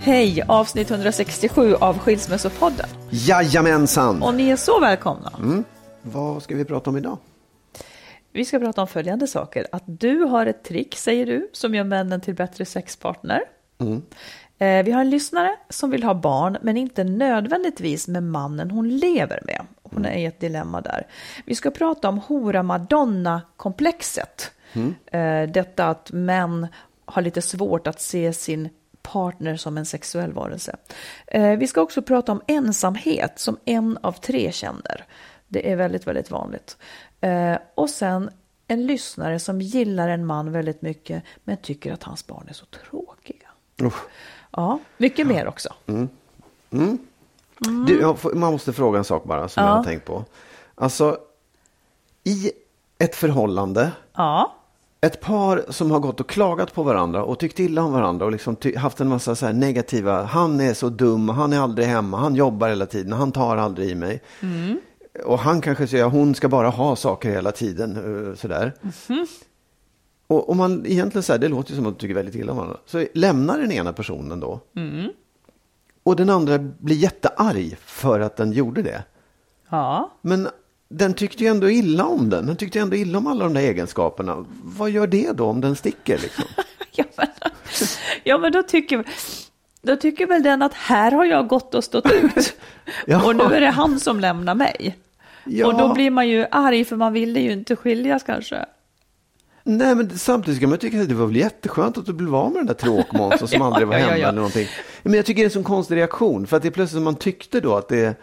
Hej! Avsnitt 167 av Skilsmässopodden. Jajamensan! Och ni är så välkomna. Vad ska vi prata om idag? Vi ska prata om följande saker. Att du har ett trick, säger du, som gör männen till bättre sexpartner. Eh, Vi har en lyssnare som vill ha barn, men inte nödvändigtvis med mannen hon lever med. Hon är i ett dilemma där. Vi ska prata om hora madonna-komplexet. Eh, Detta att män har lite svårt att se sin partner som en sexuell varelse. Eh, Vi ska också prata om ensamhet som en av tre känner. Det är väldigt, väldigt vanligt. Eh, Och sen en lyssnare som gillar en man väldigt mycket men tycker att hans barn är så tråkiga. Usch. Ja, mycket mer också. Du, jag får- man måste fråga en sak bara som jag Ja. har tänkt på. Alltså, i ett förhållande, Ja, ett par som har gått och klagat på varandra och tyckt illa om varandra och liksom haft en massa så här negativa, han är så dum, han är aldrig hemma, han jobbar hela tiden, han tar aldrig i mig. Och han kanske säger, hon ska bara ha saker hela tiden, eh, sådär. Och om man egentligen säger, det låter ju som att de tycker väldigt illa om varandra, så lämnar den ena personen då. Och den andra blir jättearg för att den gjorde det. ja. Men den tyckte ju ändå illa om den. Den tyckte ju ändå illa om alla de där egenskaperna. Vad gör det då om den sticker liksom? Ja, men, ja, men då tycker, då tycker väl den att här har jag gått och stått ut. Ja. Och nu är det han som lämnar mig. Ja. Och då blir man ju arg för man ville ju inte skiljas kanske. Nej, men samtidigt kan man tycka att det var väl jätteskönt att du blev av med den där tråkmånsen som Ja, aldrig var hemma eller någonting. Men jag tycker det är en sån konstig reaktion. För att det är plötsligt som man tyckte då att det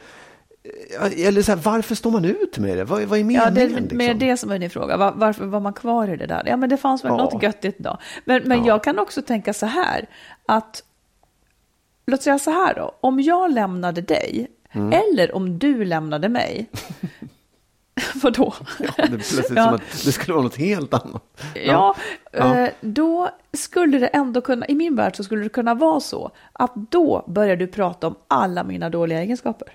Eller så här, varför står man ut med det? Vad, vad är meningen? Ja, det är liksom? mer det som är din fråga. Var, varför var man kvar i det där? Ja, men det fanns väl Ja. något göttigt då. Men, men jag kan också tänka så här, att låt säga så här då, om jag lämnade dig, Mm. eller om du lämnade mig, vadå? Ja, det plötsligt Ja. som att det skulle vara något helt annat. Ja, Ja. eh, då skulle det ändå kunna, i min värld så skulle det kunna vara så att då börjar du prata om alla mina dåliga egenskaper.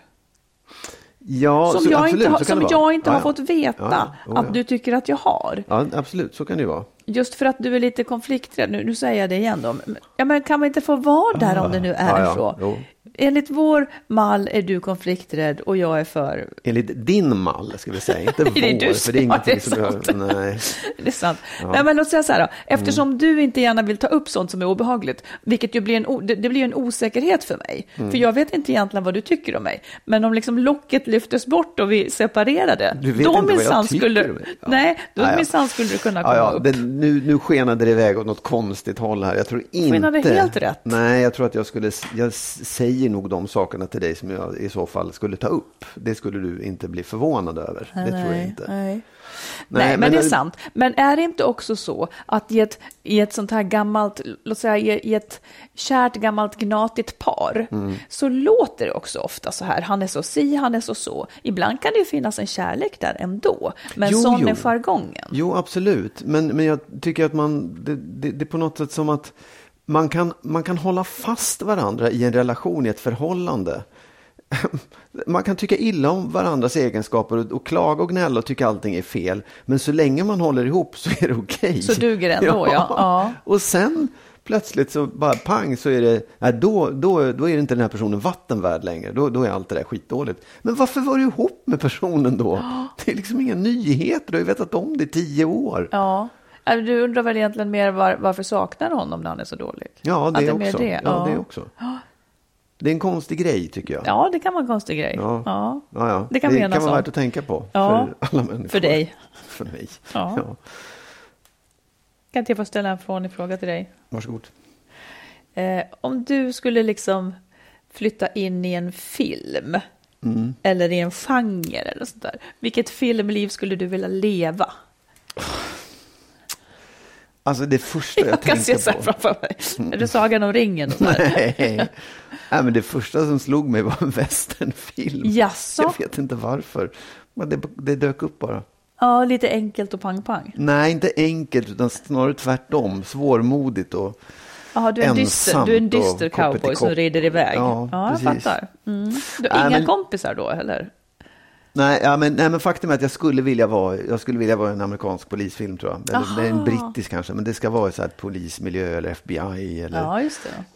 Ja, Som så, jag absolut, inte, kan som jag inte ja, har ja. fått veta Ja, att du tycker att jag har. Ja, absolut, så kan det ju vara. Just för att du är lite konflikträdd, nu, nu säger jag det igen då. Ja, men kan man inte få vara där om det nu är så? jo. Enligt vår mall är du konflikträdd och jag är för... Enligt din mall, ska vi säga, inte Nej, det är vår, du för det är ingenting det som du. Nej. Det är sant. Nej, men låt säga så här då. Eftersom Mm. du inte gärna vill ta upp sånt som är obehagligt, vilket ju blir en, det, det blir en osäkerhet för mig. Mm. För jag vet inte egentligen vad du tycker om mig. Men om liksom locket lyftes bort och vi separerade, Du vet då inte vad jag minsann tycker skulle... Ja. Nej, då Ja, ja. minsann skulle du kunna komma Ja, ja, upp. det, nu, nu skenade det iväg åt något konstigt håll här. Jag tror inte... Skenade helt rätt. Nej, jag tror att jag skulle... Jag s- säger nog de sakerna till dig som jag i så fall skulle ta upp. Det skulle du inte bli förvånad över. det tror jag inte. Nej. Nej, Nej, men, men- det är sant. Men är det inte också så att i ett, i ett sånt här gammalt, låt säga i, i ett kärt gammalt gnatigt par, Mm. så låter det också ofta så här, han är så si, han är så så. Ibland kan det ju finnas en kärlek där ändå, men Jo, sån jo. är jargongen. Jo, absolut. Men, men jag tycker att man, det, det, det är på något sätt som att man kan, man kan hålla fast varandra i en relation, i ett förhållande. Man kan tycka illa om varandras egenskaper och, och klaga och gnälla och tycka allting är fel. Men så länge man håller ihop så är det okej. Så duger det ändå, ja. Ja. Och sen plötsligt så bara pang så är det, nej, då, då, då är det inte den här personen vatten värd längre. Då, då är allt det där skitdåligt. Men varför var du ihop med personen då? Det är liksom inga nyheter, du har ju vetat om det i tio år. Ja. Äh, Du undrar väl egentligen mer var, varför saknar honom när han är så dålig? Ja, det, är mer också. Det. Ja, det också. Det är en konstig grej tycker jag. Ja, det kan vara en konstig grej. Ja. Ja. Ja, ja. Det kan det kan vara värt att tänka på Ja. för alla människor. För dig. För mig. Ja. Ja. Kan inte jag få ställa en fånig fråga till dig? Varsågod. Eh, om du skulle liksom flytta in i en film Mm. eller i en genre eller sånt där. Vilket filmliv skulle du vilja leva? Alltså det första jag, Jag kan se tänkte så här på. framför mig. Är det Sagan om ringen? Nej. Nej, men det första som slog mig var en westernfilm. Jaså? Jag vet inte varför. Men det, det dök upp bara. Ja, lite enkelt och pang-pang. Nej, inte enkelt, utan snarare tvärtom. Svårmodigt och Jaha, du är en dyster, Ensamt du är en dyster cowboy som rider iväg. Ja, jag precis. fattar. Mm. Du har Nej, inga men- kompisar då heller? Nej, ja, men, nej, men faktum är att jag skulle vilja vara, jag skulle vilja vara en amerikansk polisfilm tror jag. Eller en brittisk kanske, men det ska vara så här polismiljö eller FBI eller Ja.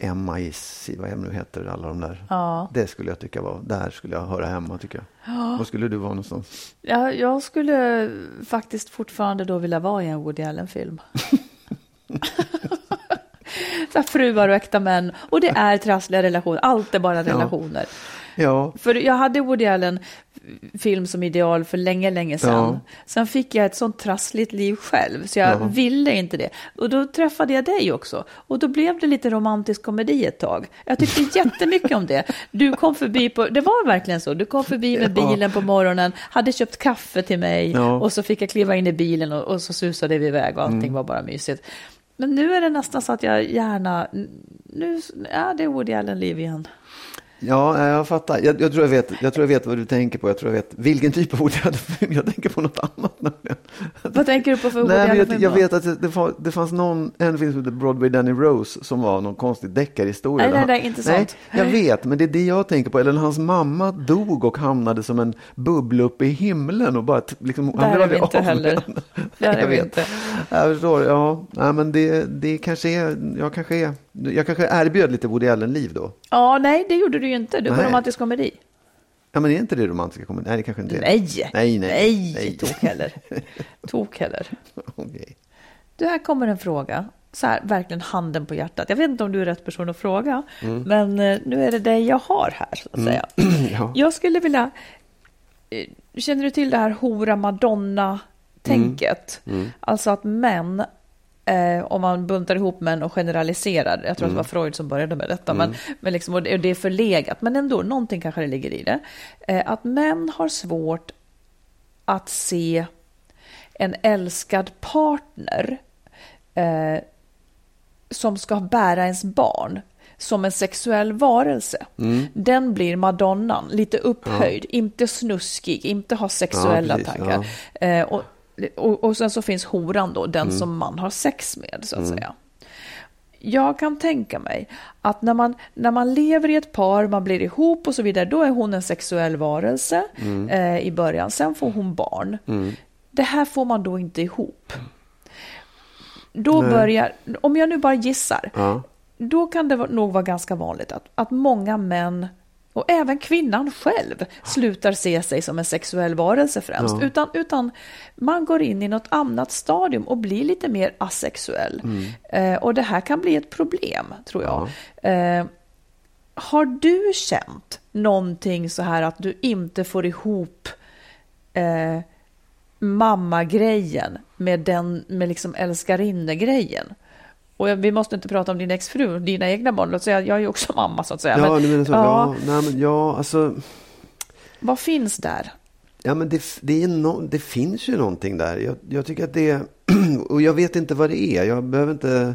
MI6, vad det nu heter, alla de där. Ja. Det skulle jag tycka var, där skulle jag höra hemma tycker jag. Var skulle du vara någonstans? Ja, jag skulle faktiskt fortfarande då vilja vara i en Woody Allen-film. Så fruar och äkta män. Och det är trassliga relationer. Allt är bara relationer. Ja, För jag hade Woody Allen film som ideal för länge, länge sedan. Ja. Sen fick jag ett sånt trassligt liv själv, så jag Ja. ville inte det. Och då träffade jag dig också. Och då blev det lite romantisk komedi ett tag. Jag tyckte jättemycket om det. Du kom förbi på, det var verkligen så, du kom förbi med Ja. bilen på morgonen, hade köpt kaffe till mig och så fick jag kliva in i bilen och, och så susade vi iväg och allting Mm. var bara mysigt. Men nu är det nästan så att jag gärna, nu, ja det är Woody Allen-liv igen. Ja jag fattar. Jag, jag, tror jag, vet, jag tror jag vet vad du tänker på. Jag tror jag vet vilken typ av ord jag hade. Jag tänker på något annat nämligen. Vad tänker du på för Woody Nej, men jag, jag vet att det, det, fanns, det fanns någon, en film som hette Broadway Danny Rose som var någon konstig deckarhistoria. Nej, nej, nej, han- inte nej, sånt. Jag vet, men det är det jag tänker på. Eller när hans mamma dog och hamnade som en bubbla uppe i himlen och bara liksom, Där är vi aldrig inte av heller. Där är jag vi vet. inte. Jag förstår, ja. Nej, men det, det kanske är, jag kanske är, jag kanske erbjöd lite Woody Allen-liv då. Ja, nej, det gjorde du ju inte. Du var romantisk komedi. Ja, men är inte det romantiska komedi? Nej, det kanske inte är. Nej, nej, nej. nej, tok heller. tok heller. Okej. Du, här kommer en fråga. Så här, verkligen handen på hjärtat. Jag vet inte om du är rätt person att fråga, Mm. men eh, nu är det dig jag har här, så att säga. Ja. Jag skulle vilja... eh, Känner du till det här hora Madonna-tänket? Mm. Alltså att män Eh, om man buntar ihop män och generaliserar. Jag tror att det var Freud som började med detta. Men, men liksom, och det, är förlegat. Men ändå, någonting kanske det ligger i det. Eh, att män har svårt att se en älskad partner eh, som ska bära ens barn som en sexuell varelse. Mm. Den blir madonnan, lite upphöjd, inte snuskig, inte har sexuella Ja, precis, tankar. Eh, och, och, och sen så finns horan då, den Mm. som man har sex med, så att säga. Jag kan tänka mig att när man, när man lever i ett par, man blir ihop och så vidare, då är hon en sexuell varelse Mm. eh, i början. Sen får hon barn. Det här får man då inte ihop. Då börjar, om jag nu bara gissar, Ja. då kan det nog vara ganska vanligt att, att många män och även kvinnan själv slutar se sig som en sexuell varelse främst. Utan, utan man går in i något annat stadium och blir lite mer asexuell. Eh, och det här kan bli ett problem, tror jag. Eh, har du känt någonting så här att du inte får ihop eh, mammagrejen med den med liksom älskarinnegrejen? Och vi måste inte prata om din exfru, dina egna barn. Låt säga, jag är ju också mamma så att säga. Ja, men, du menar så. ja, Ja, nej, men ja, alltså. Vad finns där? Ja, men det, det, är no, det finns ju någonting där. Jag, jag tycker att det och jag vet inte vad det är. Jag behöver inte.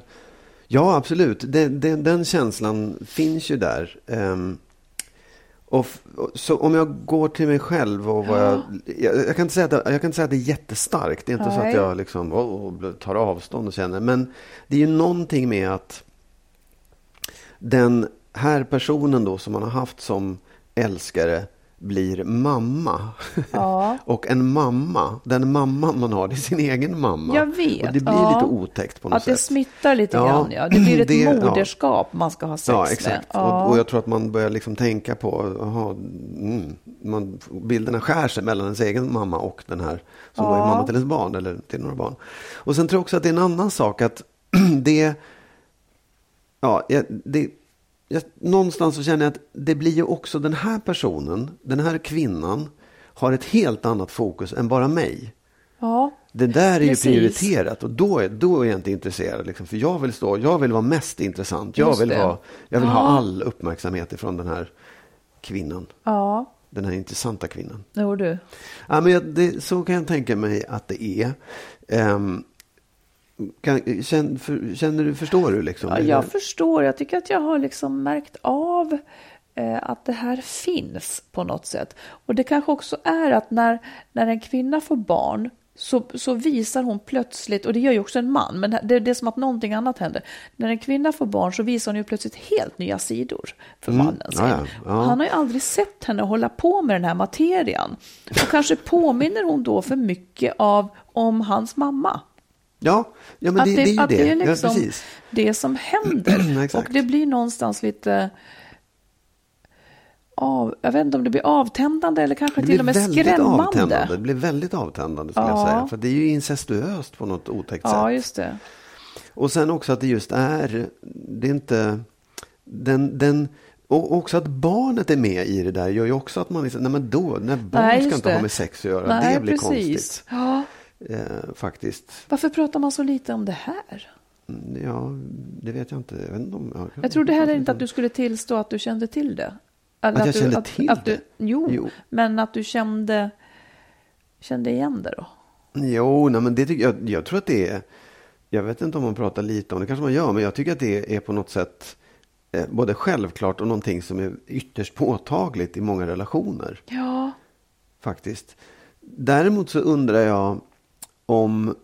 Ja, absolut. Det, det, den känslan finns ju där. Ehm, och, så om jag går till mig själv och vad jag, jag, jag, kan inte säga att, jag kan inte säga att det är jättestarkt. Det är inte så Nej. att jag liksom, oh, tar avstånd och känner. Men det är ju någonting med att den här personen då som man har haft som älskare blir mamma. Ja. och en mamma, den mamman man har, det är sin egen mamma. Jag vet, Och det blir ja. lite otäckt på något Att det sätt. smittar lite Ja, grann, ja. Det blir ett det- ja. moderskap man ska ha sex Ja, med. exakt. Ja. Och, och jag tror att man börjar liksom tänka på, aha, mm, man, bilderna skär sig mellan ens egen mamma och den här som då är Ja. mamma till ens barn eller till några barn. Och sen tror jag också att det är en annan sak att det, ja, det, jag, någonstans så känner jag att det blir ju också den här personen, den här kvinnan har ett helt annat fokus än bara mig. ja. Det där är Precis. ju prioriterat och då är, då är jag inte intresserad. Liksom, för jag vill stå, jag vill vara mest intressant. Jag Just vill, det. ha, jag vill Ja. ha all uppmärksamhet ifrån den här kvinnan. ja. Den här intressanta kvinnan. Jo du. Ja, men jag, det, så kan jag tänka mig att det är. Ehm, kan, känner, för, känner du, förstår du liksom? Ja, jag förstår. Jag tycker att jag har liksom märkt av eh, att det här finns på något sätt. Och det kanske också är att när, när en kvinna får barn så, så visar hon plötsligt, och det gör ju också en man, men det, det är som att någonting annat händer. När en kvinna får barn så visar hon ju plötsligt helt nya sidor för mannen. Mm. Ja, ja, ja. Han har ju aldrig sett henne hålla på med den här materian. Och kanske påminner hon då för mycket av, om hans mamma. Ja, ja men Att det, det, är ju att det. det är liksom ja, precis. det som händer. Och det blir någonstans lite av, jag vet inte om det blir avtändande eller kanske Det till och med skrämmande. avtändande. Det blir väldigt avtändande skulle Ja. jag säga. För det är ju incestuöst på något otäckt sätt. Ja, just det. Och sen också att det just är, det är inte, den, den, och också att barnet är med i det där gör ju också att man liksom, nej men då, när barn Nej, ska inte det. ha med sex att göra, Nej, det blir precis. konstigt. Ja. Eh, faktiskt. Varför pratar man så lite om det här? Mm, Ja, det vet jag inte. Jag, vet inte om, jag, Jag trodde heller inte att du skulle tillstå att du kände till det. Eller Att jag du, kände till att du, det? jo, Jo. men att du kände, kände igen det då? Jo, nej, men det tycker jag, jag tror att det är, jag vet inte om man pratar lite om det, kanske man gör, men jag tycker att det är på något sätt eh, både självklart och någonting som är ytterst påtagligt i många relationer. Ja, faktiskt. Däremot så undrar jag om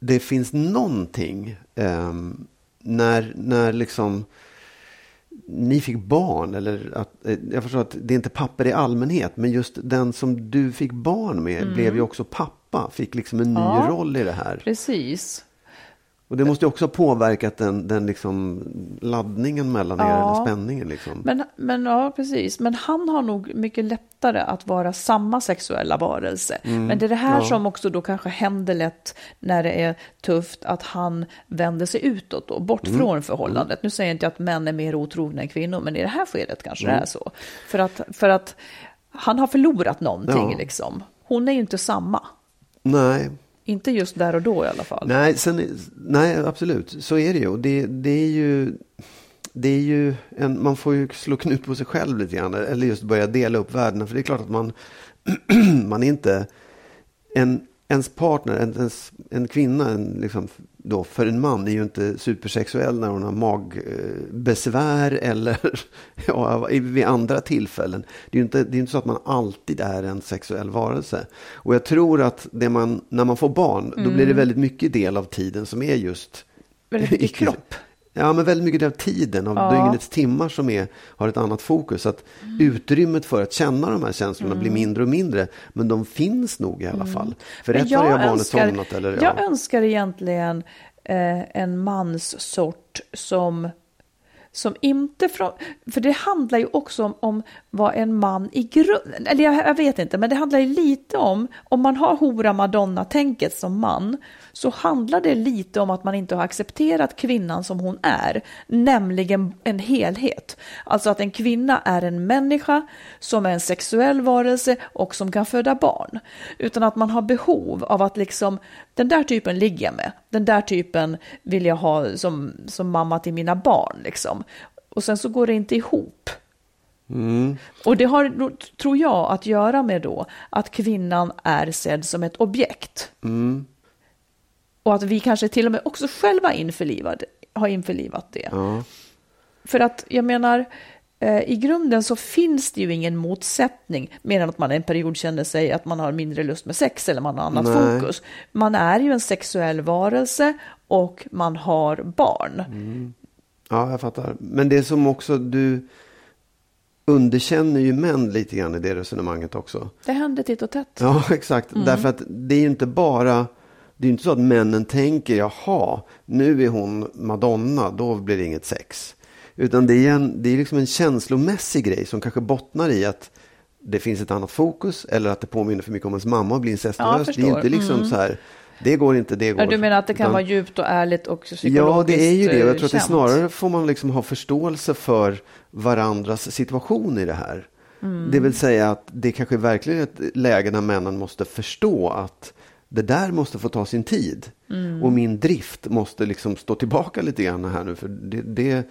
det finns någonting ehm, när, när liksom ni fick barn, eller att, eh, jag förstår att det är inte papper i allmänhet, men just den som du fick barn med blev ju också pappa, fick liksom en ny Mm. Ja. roll i det här. precis. Och det måste ju också ha påverkat den, den liksom laddningen mellan er, Ja. spänningen liksom. Men, men ja, precis. Men han har nog mycket lättare att vara samma sexuella varelse. Men det är det här Mm. ja. som också då kanske händer lätt när det är tufft, att han vänder sig utåt då, bort Mm. från förhållandet. Nu säger jag inte att män är mer otrogna än kvinnor, men i det här skedet kanske Mm. det är så. För att, för att han har förlorat någonting Ja. liksom. Hon är ju inte samma. Nej, inte just där och då i alla fall. Nej, sen, nej absolut. Så är det ju. Det, det är ju... Det är ju en, man får ju slå knut på sig själv lite grann. Eller just börja dela upp världen. För det är klart att man, man är inte... En, ens partner, en, ens, en kvinna, en, liksom, då, för en man är ju inte supersexuell när hon har magbesvär eller ja, vid andra tillfällen. Det är ju inte, det är inte så att man alltid är en sexuell varelse. Och jag tror att det man, när man får barn, då blir det väldigt mycket del av tiden som är just Väldigt mycket kropp. Ja, men väldigt mycket av tiden, av Ja. dygnets timmar som är, har ett annat fokus. Att utrymmet för att känna de här känslorna blir mindre och mindre. Men de finns nog i alla fall. För det är har barnet somnat. Eller, jag ja. önskar egentligen eh, en manssort som, som inte från... För det handlar ju också om, om vad en man i grunden... Eller jag, jag vet inte, men det handlar ju lite om... Om man har hora madonna-tänket som man så handlar det lite om att man inte har accepterat kvinnan som hon är, nämligen en helhet. Alltså att en kvinna är en människa som är en sexuell varelse och som kan föda barn. Utan att man har behov av att liksom, den där typen ligger jag med, den där typen vill jag ha som, som mamma till mina barn. Liksom. Och sen så går det inte ihop. Och det har, tror jag, att göra med då att kvinnan är sedd som ett objekt. Och att vi kanske till och med också själva införlivad, har införlivat det. Ja. För att jag menar, eh, i grunden så finns det ju ingen motsättning mer än att man en period känner sig att man har mindre lust med sex eller man har annat Nej. fokus. Man är ju en sexuell varelse och man har barn. Ja, jag fattar. Men det som också du underkänner ju män lite grann i det resonemanget också. Det händer titt och tätt. Ja, exakt. Mm. Därför att det är ju inte bara... Det är ju inte så att männen tänker, jaha, nu är hon Madonna, då blir det inget sex. Utan det är, en, det är liksom en känslomässig grej som kanske bottnar i att det finns ett annat fokus eller att det påminner för mycket om ens mamma och blir Ja, incestuös. jag det är inte liksom Mm. så här, det går inte, det går. Ja, du menar att det kan Utan- vara djupt och ärligt och psykologiskt Ja, det är ju det. Jag tror att det snarare får man liksom ha förståelse för varandras situation i det här. Mm. Det vill säga att det kanske verkligen är ett läge när männen måste förstå att det där måste få ta sin tid. Mm. Och min drift måste liksom stå tillbaka lite grann här nu. För det, det,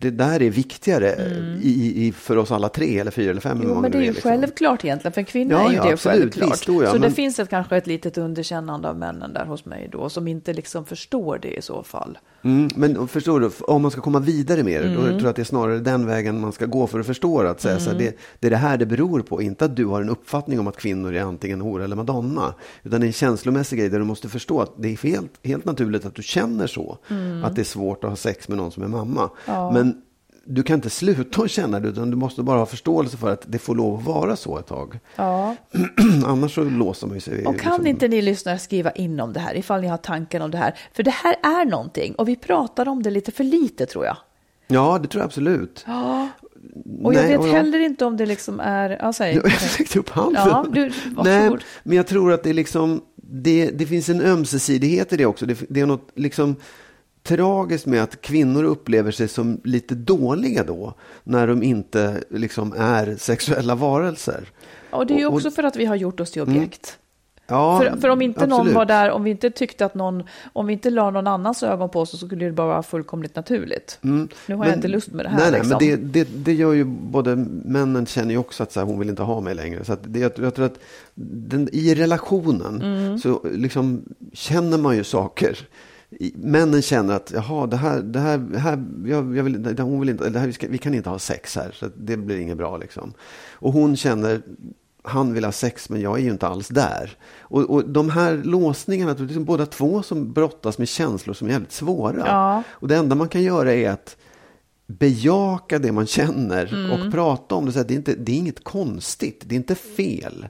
det där är viktigare i, i, för oss alla tre eller fyra eller fem. Mm. Jo, men det är ju liksom. självklart egentligen. För en kvinna Ja, är ju ja, det absolut. självklart. Visst, då ja, så det men- finns ett, kanske ett litet underkännande av männen där hos mig då, som inte liksom förstår det i så fall. Mm, men förstår du, om man ska komma vidare med det, då Mm. tror jag att det är snarare den vägen man ska gå för att förstå det. Att säga så här, det, det är det här det beror på, inte att du har en uppfattning om att kvinnor är antingen hora eller madonna. Utan det är en känslomässig grej där du måste förstå att det är helt, helt naturligt att du känner så. Att det är svårt att ha sex med någon som är mamma. Men du kan inte sluta att känna det, utan du måste bara ha förståelse för att det får lov att vara så ett tag. Ja. Annars så låser man ju sig. Och kan liksom- inte ni lyssnare skriva in om det här, ifall ni har tanken om det här? För det här är någonting, och vi pratar om det lite för lite tror jag. Ja, det tror jag absolut. Ja. Och jag Nej, vet och heller inte om det liksom är... Ja, säg. Jag sträckte upp handen. Ja, du. Nej, men jag tror att det, liksom, det, det finns en ömsesidighet i det också. Det, det är något liksom tragiskt med att kvinnor upplever sig som lite dåliga då. När de inte liksom är sexuella varelser. Och det är ju och- Mm. också för att vi har gjort oss till objekt. Ja, För, för om inte någon absolut. var där, om vi inte tyckte att någon, om vi inte la någon annans ögon på oss så skulle det bara vara fullkomligt naturligt. Nu har jag Mm. Men- inte lust med det här. Nej, nej liksom. men det, det, det gör ju både männen känner ju också att så här, hon vill inte ha mig längre. Så det, jag, jag tror att den, i relationen Mm. så liksom känner man ju saker. Männen känner att jaha, det här, det här, det här jag, jag vill, det, hon vill inte, det här, vi, ska, vi kan inte ha sex här, så det blir inget bra liksom. Och hon känner, han vill ha sex men jag är ju inte alls där. Och, och de här låsningarna, det är liksom båda två som brottas med känslor som är jävligt svåra. Ja. Och det enda man kan göra är att bejaka det man känner Mm. och prata om det. Så det, är inte, det är inget konstigt, det är inte fel.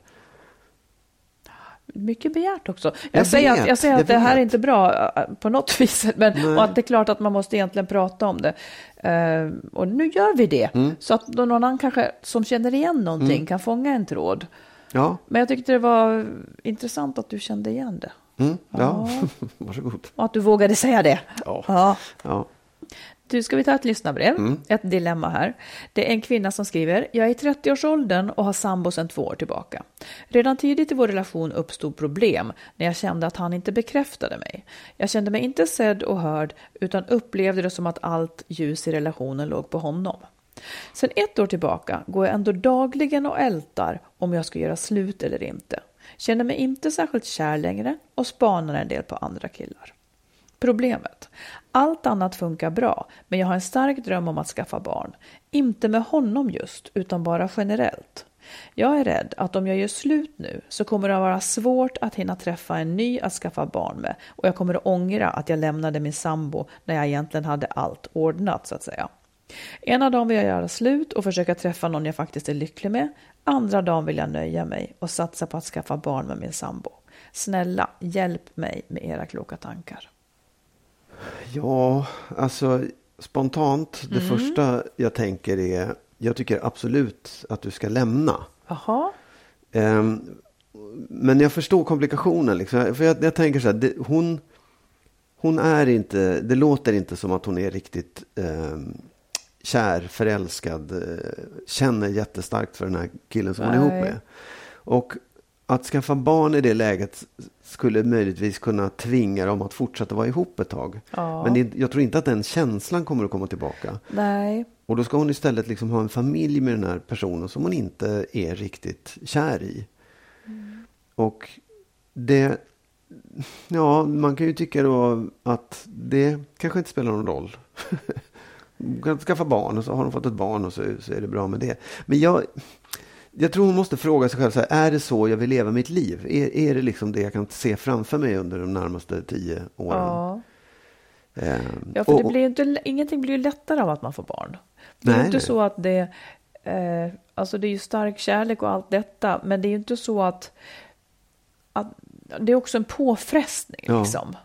Mycket begärt också. Jag, Jag säger vet, att, jag säger jag att det här är inte bra äh, på något vis, men, Nej. och att det är klart att man måste egentligen prata om det. Eh, och nu gör vi det, Mm. så att någon annan kanske som känner igen någonting kan fånga en tråd. Ja, Men jag tyckte det var intressant att du kände igen det. mm, ja. varsågod. Och att du vågade säga det. Ja. Ja. Ja. Du, ska vi ta ett lyssnarbrev? Mm. Ett dilemma här. Det är en kvinna som skriver, jag är i 30-årsåldern och har sambo sedan två år tillbaka. Redan tidigt i vår relation uppstod problem när jag kände att han inte bekräftade mig. Jag kände mig inte sedd och hörd utan upplevde det som att allt ljus i relationen låg på honom. Sen ett år tillbaka går jag ändå dagligen och ältar om jag ska göra slut eller inte. Känner mig inte särskilt kär längre och spanar en del på andra killar. Problemet. Allt annat funkar bra, men jag har en stark dröm om att skaffa barn. Inte med honom just, utan bara generellt. Jag är rädd att om jag gör slut nu så kommer det att vara svårt att hinna träffa en ny att skaffa barn med och jag kommer att ångra att jag lämnade min sambo när jag egentligen hade allt ordnat så att säga. Ena dagen vill jag göra slut och försöka träffa någon jag faktiskt är lycklig med. Andra dagen vill jag nöja mig och satsa på att skaffa barn med min sambo. Snälla, hjälp mig med era kloka tankar. Ja, alltså spontant, det Mm. första jag tänker är, jag tycker absolut att du ska lämna. Jaha, Ehm, men jag förstår komplikationen. Liksom. För jag, jag tänker så här, det, hon, hon är inte, det låter inte som att hon är riktigt ehm, kär, förälskad, eh, känner jättestarkt för den här killen som hon är ihop Nej. med. Och att skaffa barn i det läget skulle möjligtvis kunna tvinga dem att fortsätta vara ihop ett tag. Ja. Men det, jag tror inte att den känslan kommer att komma tillbaka. nej, Och då ska hon istället liksom ha en familj med den här personen som hon inte är riktigt kär i. Och det, ja, man kan ju tycka då att det kanske inte spelar någon roll. Hon kan skaffa barn och så har hon fått ett barn och så, så är det bra med det. Men jag, jag tror hon måste fråga sig själv, så här, är det så jag vill leva mitt liv? Är, är det liksom det jag kan se framför mig under de närmaste tio åren? ja. Ehm, Ja, för och- det blir inte, ingenting blir ju lättare av att man får barn. Det är Nej, inte nej. så att det, eh, alltså det är ju stark kärlek och allt detta, men det är ju inte så att, att det är också en påfrestning Ja. liksom.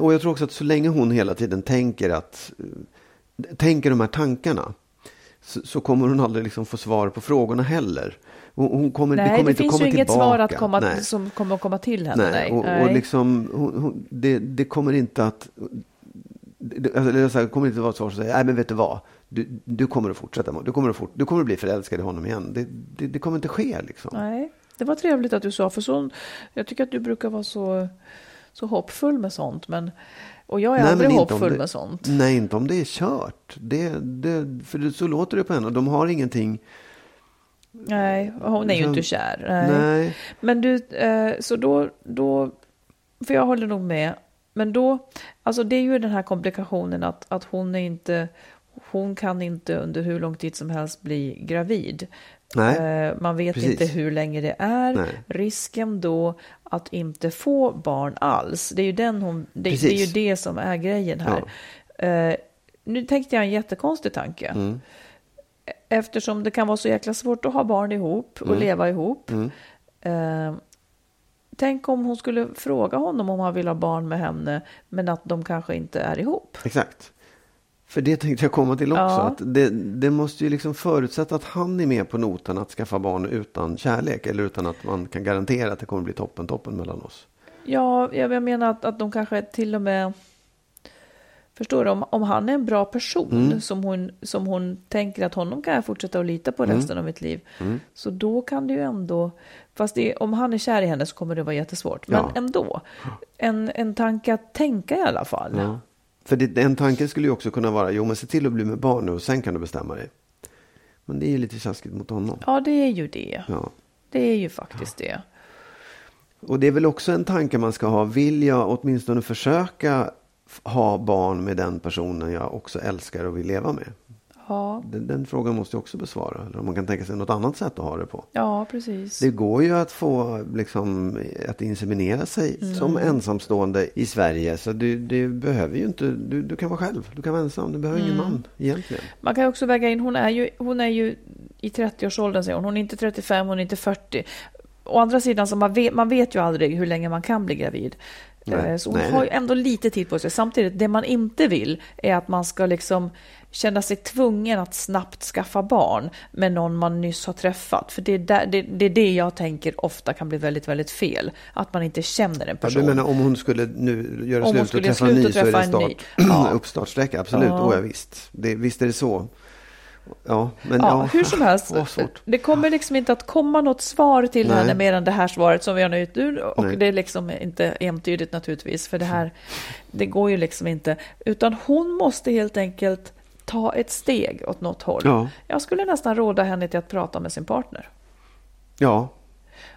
Och jag tror också att så länge hon hela tiden tänker att tänker de här tankarna så, så kommer hon aldrig liksom få svar på frågorna heller. Hon, hon kommer, Nej, kommer det inte finns komma ju inget tillbaka. svar att komma, Nej. som kommer att komma till henne. Nej, och, nej. och liksom, hon, hon, det, det kommer inte att... Det, alltså, det kommer inte vara ett svar som säger, nej men vet du vad, du, du kommer att fortsätta, du kommer att, fort, du kommer att bli förälskad i honom igen. Det, det, det kommer inte ske liksom. nej, det var trevligt att du sa, för så, jag tycker att du brukar vara så, så hoppfull med sånt. Men, och jag är Nej, aldrig hoppfull det- med sånt. Nej, inte om det är kört. Det, det, för så låter det på henne. De har ingenting... Nej, hon är ju Liksom- inte kär. Nej. Nej. Men du, eh, så då, då, för jag håller nog med, men då, alltså det är ju den här komplikationen att, att hon är inte, hon kan inte under hur lång tid som helst bli gravid. Nej, Eh, Man vet precis. inte hur länge det är. Nej. Risken då att inte få barn alls, det är ju, den hon, det, det är ju det som är grejen här. Eh, nu tänkte jag en jättekonstig tanke. Mm. Eftersom det kan vara så jäkla svårt att ha barn ihop och Mm. leva ihop. Mm. Eh, tänk om hon skulle fråga honom om han vill ha barn med henne, men att de kanske inte är ihop. Exakt. För det tänkte jag komma till också. Ja. Att det, det måste ju liksom förutsätta att han är med på notan att skaffa barn utan kärlek. Eller utan att man kan garantera att det kommer bli toppen, toppen mellan oss. Ja, jag menar att, att de kanske till och med... Förstår du? Om, om han är en bra person Mm. som, hon, som hon tänker att honom kan jag fortsätta att lita på Mm. resten av mitt liv. Så då kan det ju ändå... Fast det, om han är kär i henne så kommer det vara jättesvårt. Men Ja. ändå. En, en tanke att tänka i alla fall. Ja. För det, en tanke skulle ju också kunna vara, jo men se till att bli med barn nu och sen kan du bestämma dig. Men det är ju lite taskigt mot honom. Ja, det är ju det. Ja. Det är ju faktiskt det. Och det är väl också en tanke man ska ha. Vill jag åtminstone försöka ha barn med den personen jag också älskar och vill leva med? Ja, Den, den frågan måste jag också besvara. Eller om man kan tänka sig något annat sätt att ha det på. ja precis. Det går ju att få liksom, att inseminera sig Mm. som ensamstående i Sverige. Så du, du behöver ju inte, du, du kan vara själv. Du kan vara ensam. Du behöver Mm. ingen man egentligen. Man kan också väga in, hon är ju, hon är ju i 30-årsåldern säger hon, hon är inte 35, hon är inte 40. å andra sidan, så man, vet, man vet ju aldrig hur länge man kan bli gravid. Nej, Eh, Så hon nej, har ju ändå lite tid på sig. Samtidigt, det man inte vill är att man ska liksom känna sig tvungen att snabbt skaffa barn med någon man nyss har träffat. För det är, där, det, det är det jag tänker ofta kan bli väldigt, väldigt fel. Att man inte känner en Ja, person. du menar om hon skulle nu göra Om slut och träffa en ny så är det en start. Ja. uppstartsträcka? Absolut, Ja. oh, ja, visst. Det, visst är det så. Ja, men Ja, ja, hur som helst, det kommer liksom inte att komma något svar till Nej. henne mer än det här svaret som vi har nöjt ur. Och Nej. det är liksom inte entydigt naturligtvis, för det här, det går ju liksom inte. Utan hon måste helt enkelt ta ett steg åt något håll. Ja. Jag skulle nästan råda henne till att prata med sin partner. Ja,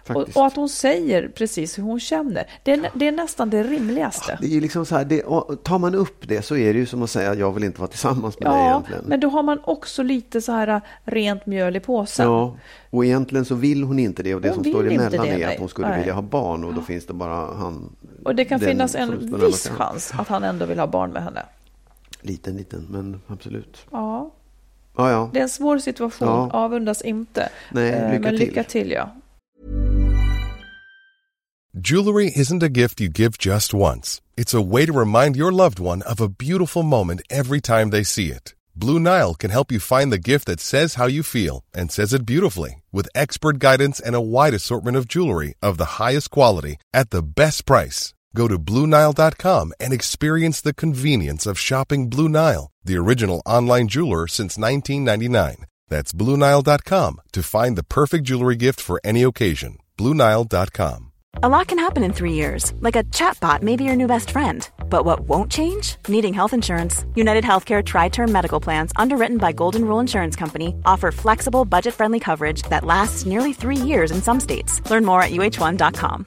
Och, faktiskt. och att hon säger precis hur hon känner. Det är, det är nästan det rimligaste. Det är liksom så här, det, tar man upp det så är det ju som att säga jag vill inte vara tillsammans med dig Ja, egentligen. men då har man också lite så här rent mjöl i påsen. Ja, och egentligen så vill hon inte det och det Hon som står emellan det, är nej. att hon skulle Nej. vilja ha barn och då finns det bara han. Och det kan finnas en viss chans att han ändå vill ha barn med henne. Liten, liten, men absolut. Ja, Ja, ja. det är en svår situation. Ja. Avundas inte. Nej, Eh, lycka Men till. lycka till, ja. Jewelry isn't a gift you give just once. It's a way to remind your loved one of a beautiful moment every time they see it. Blue Nile can help you find the gift that says how you feel and says it beautifully with expert guidance and a wide assortment of jewelry of the highest quality at the best price. Go to BlueNile.com and experience the convenience of shopping Blue Nile, the original online jeweler since 1999. That's BlueNile.com to find the perfect jewelry gift for any occasion. BlueNile.com. A lot can happen in three years, like a chatbot may be your new best friend. But what won't change? Needing health insurance. United Healthcare Tri Term Medical Plans, underwritten by Golden Rule Insurance Company, offer flexible, budget friendly coverage that lasts nearly three years in some states. Learn more at uh1.com.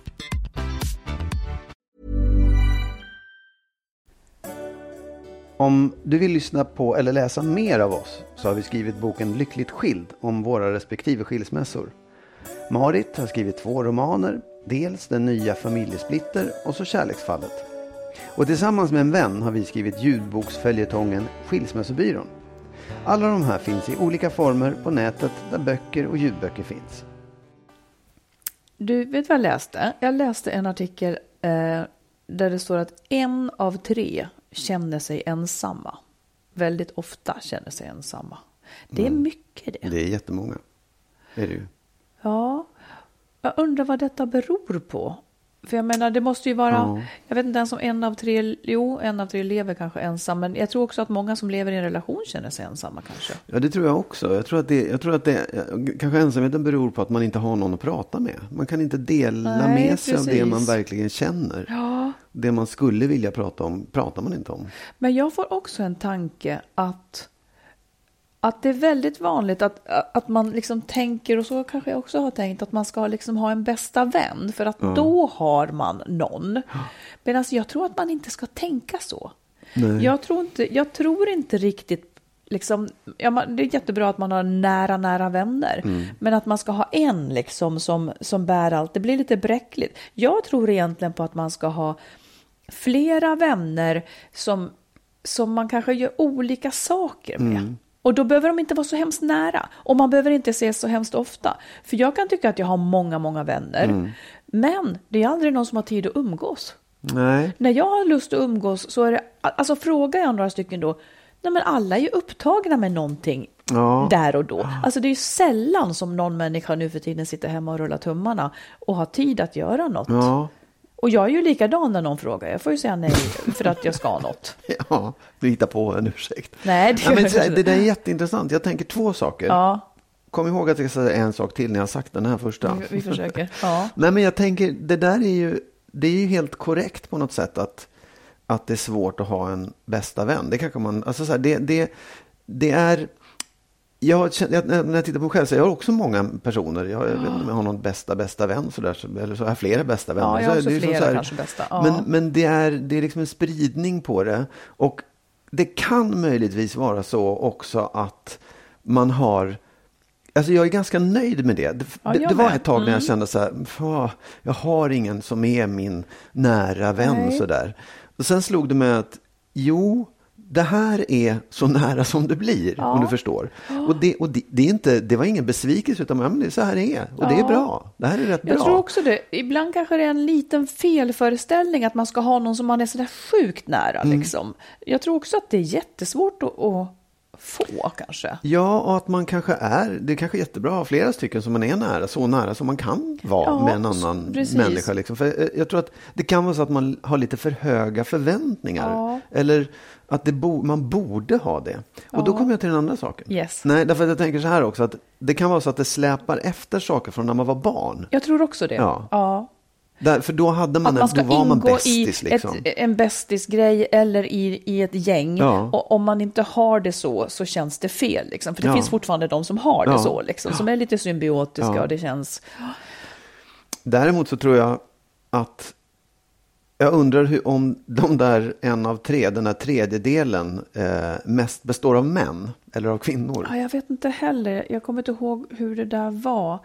Om du vill lyssna på eller läsa mer av oss så har vi skrivit boken Lyckligt skild om våra respektive skilsmässor. Marit har skrivit två romaner, dels Den nya familjesplitter och så Kärleksfallet. Och tillsammans med en vän har vi skrivit ljudboksföljetongen Skilsmässobyrån. Alla de här finns i olika former på nätet där böcker och ljudböcker finns. Du, vet vad jag läste? Jag läste en artikel eh, där det står att en av tre känner sig ensamma. Väldigt ofta känner sig ensamma. Det är Mm. mycket det. Det är jättemånga. Är det ju. Ja, jag undrar vad detta beror på. För jag menar, det måste ju vara, Ja. jag vet inte ens om en av tre, jo, en av tre lever kanske ensam, men jag tror också att många som lever i en relation känner sig ensamma kanske. Ja, det tror jag också. Jag tror att det, jag tror att det kanske ensamheten beror på att man inte har någon att prata med. Man kan inte dela Nej, med sig av det precis. man verkligen känner. Ja, Det man skulle vilja prata om, pratar man inte om. men jag får också en tanke att att det är väldigt vanligt att, att man liksom tänker, och så kanske jag också har tänkt, att man ska liksom ha en bästa vän, för att då har man någon. Medan jag tror att man inte ska tänka så. Jag tror inte, jag tror inte riktigt, liksom, ja, man, det är jättebra att man har nära, nära vänner, men att man ska ha en liksom som, som bär allt, det blir lite bräckligt. Jag tror egentligen på att man ska ha flera vänner som, som man kanske gör olika saker med. Och då behöver de inte vara så hemskt nära. Och man behöver inte ses så hemskt ofta. För jag kan tycka att jag har många, många vänner. Men det är aldrig någon som har tid att umgås. Nej. När jag har lust att umgås så är det, alltså frågar jag några stycken då, nej men alla är ju upptagna med någonting Ja. där och då. Alltså det är ju sällan som någon människa nu för tiden sitter hemma och rullar tummarna och har tid att göra något. Ja. Och jag är ju likadan när någon frågar, jag får ju säga nej för att jag ska något. ja, du hittar på en ursäkt. Nej, det Ja, men, det där är jätteintressant. Jag tänker två saker. Ja, Kom ihåg att jag ska säga en sak till när jag har sagt den här första. vi, vi försöker. Ja. Nej, men jag tänker, det där är ju, det är ju helt korrekt på något sätt att, att det är svårt att ha en bästa vän. Det kanske man, alltså så här, det, det, det är, jag, jag, när jag tittar på mig själv så jag har också många personer. Jag, jag vet inte om jag har någon bästa, bästa vän så- eller så har jag flera bästa vänner. Ja, jag har Så också det flera så här- kanske bästa. Ja. Men, men det, är, det är liksom en spridning på det. Och det kan möjligtvis vara så också att man har Alltså jag är ganska nöjd med det. Det, Ja, det, jag var ett tag när jag Mm. kände så här, "Fan, jag har ingen som är min nära vän Nej. sådär. Och sen slog det mig att, jo, det här är så nära som det blir, om du förstår. Och, det, och det, det, är inte, det var ingen besvikelse, utan ja, men det är så här det är. Och det är Ja. bra. Det här är rätt Jag bra. tror också det. Ibland kanske det är en liten felföreställning att man ska ha någon som man är sådär sjukt nära. Mm. Liksom. Jag tror också att det är jättesvårt att, att få kanske. Ja, och att man kanske är, det är kanske jättebra att ha flera stycken som man är nära, så nära som man kan vara Ja, med en annan precis. människa. Liksom. För eh, jag tror att det kan vara så att man har lite för höga förväntningar. Ja. Eller att bo, man borde ha det. Och då kommer jag till den andra saken. Yes. Nej, därför att jag tänker så här också, att det kan vara så att det släpar efter saker från när man var barn. Jag tror också det. Ja. ja. Där, för då hade man, Att man en, ska då var man ingå bästis i liksom. ett, en bästisgrej eller i, i ett gäng. Ja. Och om man inte har det så, så känns det fel. Liksom. För det Ja. finns fortfarande de som har det Ja. så, liksom, som är lite symbiotiska Ja. och det känns... Däremot så tror jag att jag undrar hur, om de där en av tre, den där tredjedelen, eh, mest består av män eller av kvinnor. Ja, jag vet inte heller. Jag kommer inte ihåg hur det där var. Eh,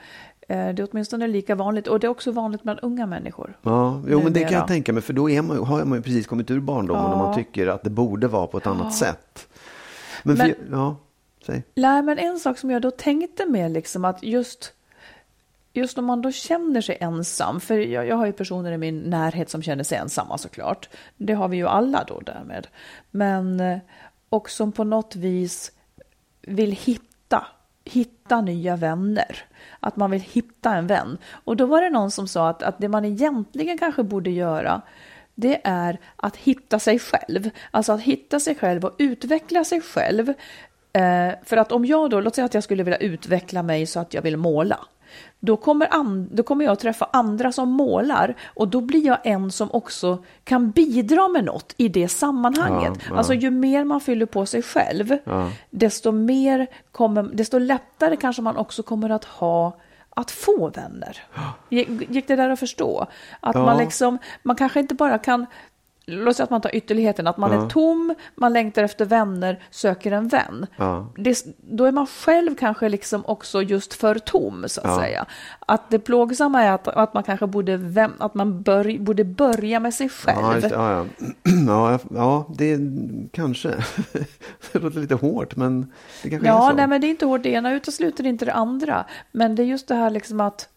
Det är åtminstone lika vanligt. Och det är också vanligt bland unga människor. Ja, jo, men det kan jag tänka mig, för då är man, har man ju precis kommit ur barndomen och man tycker att det borde vara på ett annat sätt. Men, Men- för, ja, säg. Nej, men en sak som jag då tänkte med liksom att just Just om man då känner sig ensam, för jag, jag har ju personer i min närhet som känner sig ensamma såklart. Det har vi ju alla då därmed. Men, eh, och som på något vis vill hitta, hitta nya vänner. Att man vill hitta en vän. Och då var det någon som sa att, att det man egentligen kanske borde göra, det är att hitta sig själv. Alltså att hitta sig själv och utveckla sig själv. Eh, för att om jag då, låt säga att jag skulle vilja utveckla mig så att jag vill måla. Då kommer, an, då kommer jag träffa andra som målar och då blir jag en som också kan bidra med något i det sammanhanget. Ja, ja. Alltså ju mer man fyller på sig själv, desto, mer kommer, desto lättare kanske man också kommer att ha att få vänner. Gick det där att förstå? Att Ja. man liksom, man kanske inte bara kan Låt säga att man tar ytterligheten, att man är tom, man längtar efter vänner, söker en vän. Ja. Det, då är man själv kanske liksom också just för tom, så att Ja. säga. Att det plågsamma är att, att man kanske borde, väm, att man bör, borde börja med sig själv. Ja, ja, ja. ja, ja, det kanske. det låter lite hårt, men det kanske är Ja, så. nej, men det är inte hårt. Det ena utesluter inte det andra. Men det är just det här liksom att Ja,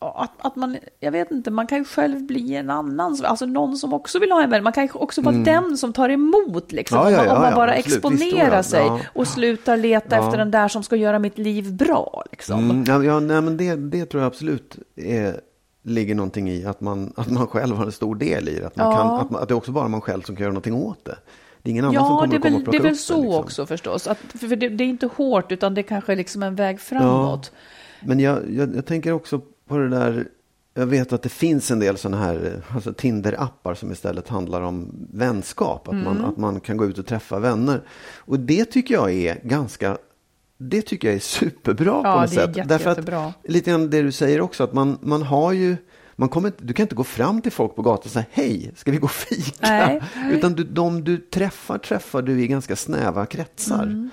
Att, att man, jag vet inte, man kan ju själv bli en annan, alltså någon som också vill ha en vän. Man kan ju också vara den som tar emot, liksom, Mm. Ja, ja, om man, ja, ja, bara absolut. Exponerar ja. sig Ja. och slutar leta Ja. efter den där som ska göra mitt liv bra. Liksom. Mm, ja, ja, nej, men det, det tror jag absolut är, ligger någonting i att man, att man själv har en stor del i det. Att, man Ja. kan, att, man, att det är också bara man själv som kan göra någonting åt det. Det är ingen annan som Ja, kommer det är att komma väl, och det är plocka väl upp så det. Liksom. också förstås. Att, för det, det är inte hårt, utan det kanske är liksom en väg framåt. Men jag, jag, jag tänker också på det där, jag vet att det finns en del sådana här alltså Tinder-appar som istället handlar om vänskap. Att, Mm. man, att man kan gå ut och träffa vänner. Och det tycker jag är ganska, det tycker jag är superbra Ja, på något sätt. jätte- Därför jättebra. att, lite grann det du säger också, att man, man har ju man kommer du kan inte gå fram till folk på gatan och säga hej, ska vi gå och fika? Nej. Utan du, de du träffar, träffar du i ganska snäva kretsar. Mm.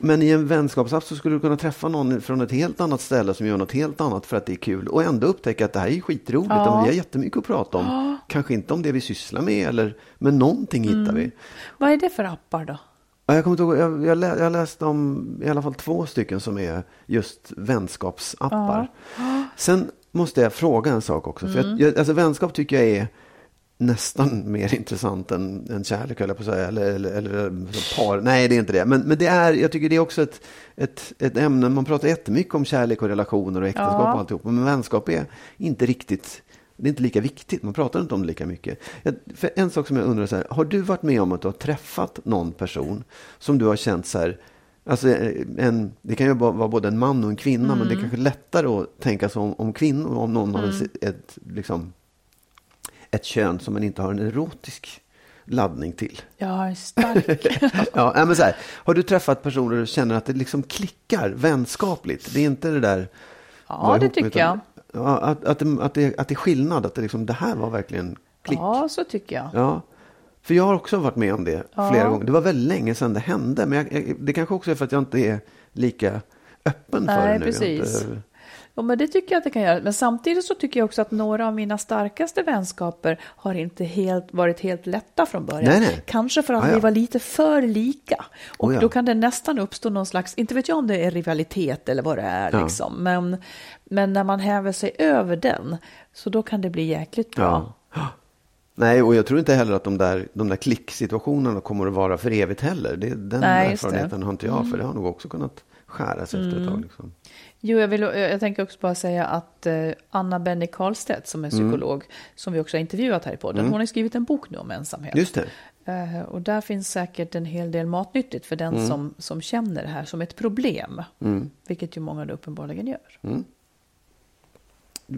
Men i en vänskapsapp så skulle du kunna träffa någon från ett helt annat ställe som gör något helt annat för att det är kul och ändå upptäcka att det här är skitroligt Ja. och vi har jättemycket att prata om. Kanske inte om det vi sysslar med eller men någonting Mm. hittar vi. Vad är det för appar då? Ja, Jag, kommer inte ihåg, jag, jag, lä, jag har läst om i alla fall två stycken som är just vänskapsappar. Sen måste jag fråga en sak också. För Mm. jag, alltså vänskap tycker jag är nästan mer intressant än, än kärlek, höll jag på att säga. Eller, eller, eller par. Nej, det är inte det. Men, men det är, jag tycker det är också ett, ett, ett ämne. Man pratar jättemycket om kärlek och relationer och äktenskap Ja. och alltihop. Men vänskap är inte riktigt det är inte lika viktigt, man pratar inte om det lika mycket. För en sak som jag undrar, så här, har du varit med om att du har träffat någon person som du har känt så här, alltså en, det kan ju vara både en man och en kvinna, men Mm. det är kanske lättare att tänka sig om, om kvinnor, om någon har ett, ett, liksom, ett kön som man inte har en erotisk laddning till. Ja, stark. ja, men så här, har du träffat personer och känner att det liksom klickar vänskapligt? Det är inte det där... Ja, det ihop tycker jag. utan- Ja, att, att, det, att, det, att det är skillnad, att det, liksom, det här var verkligen klick. Ja, så tycker jag. Ja, för jag har också varit med om det flera gånger. Det var väldigt länge sedan det hände, men jag, jag, det kanske också är för att jag inte är lika öppen för Nej, det nu. Jag har precis. Inte, Ja, men det tycker jag att det kan göra. Men samtidigt så tycker jag också att några av mina starkaste vänskaper har inte helt, varit helt lätta från början. Nej, nej. Kanske för att Ah, ja. vi var lite för lika. Och Oh, ja. då kan det nästan uppstå någon slags, inte vet jag om det är rivalitet eller vad det är, Ja. liksom. men, men när man häver sig över den, så då kan det bli jäkligt bra. ja. Nej, och jag tror inte heller att de där, de där klicksituationerna kommer att vara för evigt heller. Det, den Nej. Mm. erfarenheten har inte jag, för det har nog också kunnat skära sig efter ett tag. Liksom. Jo, jag, vill, jag tänker också bara säga att eh, Anna Benny Karlstedt som är Mm. psykolog, som vi också har intervjuat här i podden, hon har skrivit en bok nu om ensamhet. Just det. Eh, och där finns säkert en hel del matnyttigt för Mm. den som, som känner det här som ett problem. Vilket ju många då uppenbarligen gör. Mm.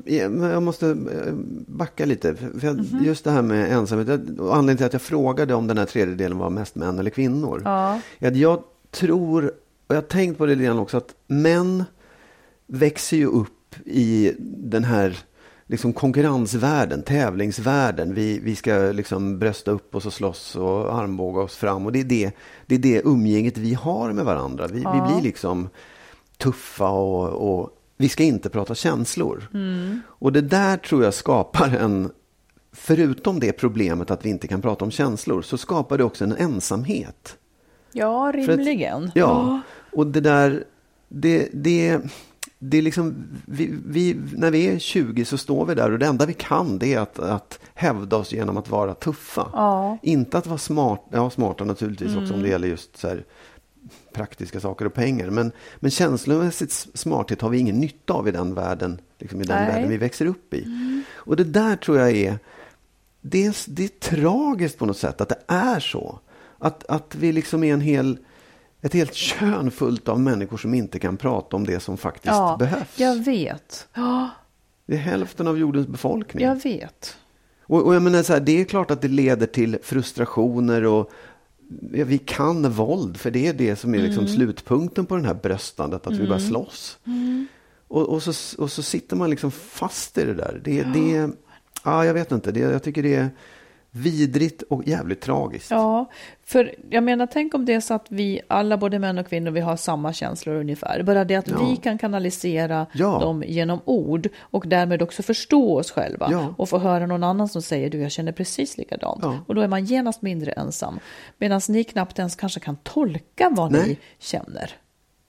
Jag måste eh, backa lite. För jag, Mhm. Just det här med ensamhet. Anledningen till att jag frågade om den här tredjedelen var mest män eller kvinnor. Ja. Jag tror, och jag har tänkt på det lite grann också, att män växer ju upp i den här liksom konkurrensvärlden, tävlingsvärlden. Vi, vi ska liksom brösta upp oss och slåss och armbåga oss fram. Och det är det, det, är det umgänget vi har med varandra. Vi, vi blir liksom tuffa och, och vi ska inte prata känslor. Och det där tror jag skapar en, förutom det problemet att vi inte kan prata om känslor, så skapar det också en ensamhet. Ja, För att- rimligen. Ja, och det där, det, det, det är liksom, vi, vi, när vi är 20 så står vi där och det enda vi kan det är att, att hävda oss genom att vara tuffa. Ja. Inte att vara smart, ja smarta naturligtvis också om det gäller just så här praktiska saker och pengar. Men, men känslomässigt smarthet har vi ingen nytta av i den världen, liksom i den Nej. världen vi växer upp i. Och det där tror jag är, det är, det är tragiskt på något sätt att det är så. Att, att vi liksom är en hel, ett helt kön fullt av människor som inte kan prata om det som faktiskt Ja, behövs. jag vet. Ja, Det är hälften av jordens befolkning. jag vet. Och, och jag menar så här, det är klart att det leder till frustrationer och ja, vi kan våld, för det är det som är liksom Mm. slutpunkten på den här bröstandet, att vi bara slåss. Och, och, så, och så sitter man liksom fast i det där. Det, det, ja, jag vet inte, det, jag tycker det är vidrigt och jävligt tragiskt. Ja, för jag menar, tänk om det är så att vi alla, både män och kvinnor, vi har samma känslor ungefär. Bara det att Ja. vi kan kanalisera Ja. dem genom ord och därmed också förstå oss själva. Ja. Och få höra någon annan som säger du, jag känner precis likadant. Ja. Och då är man genast mindre ensam. Medan ni knappt ens kanske kan tolka vad ni Nej. känner.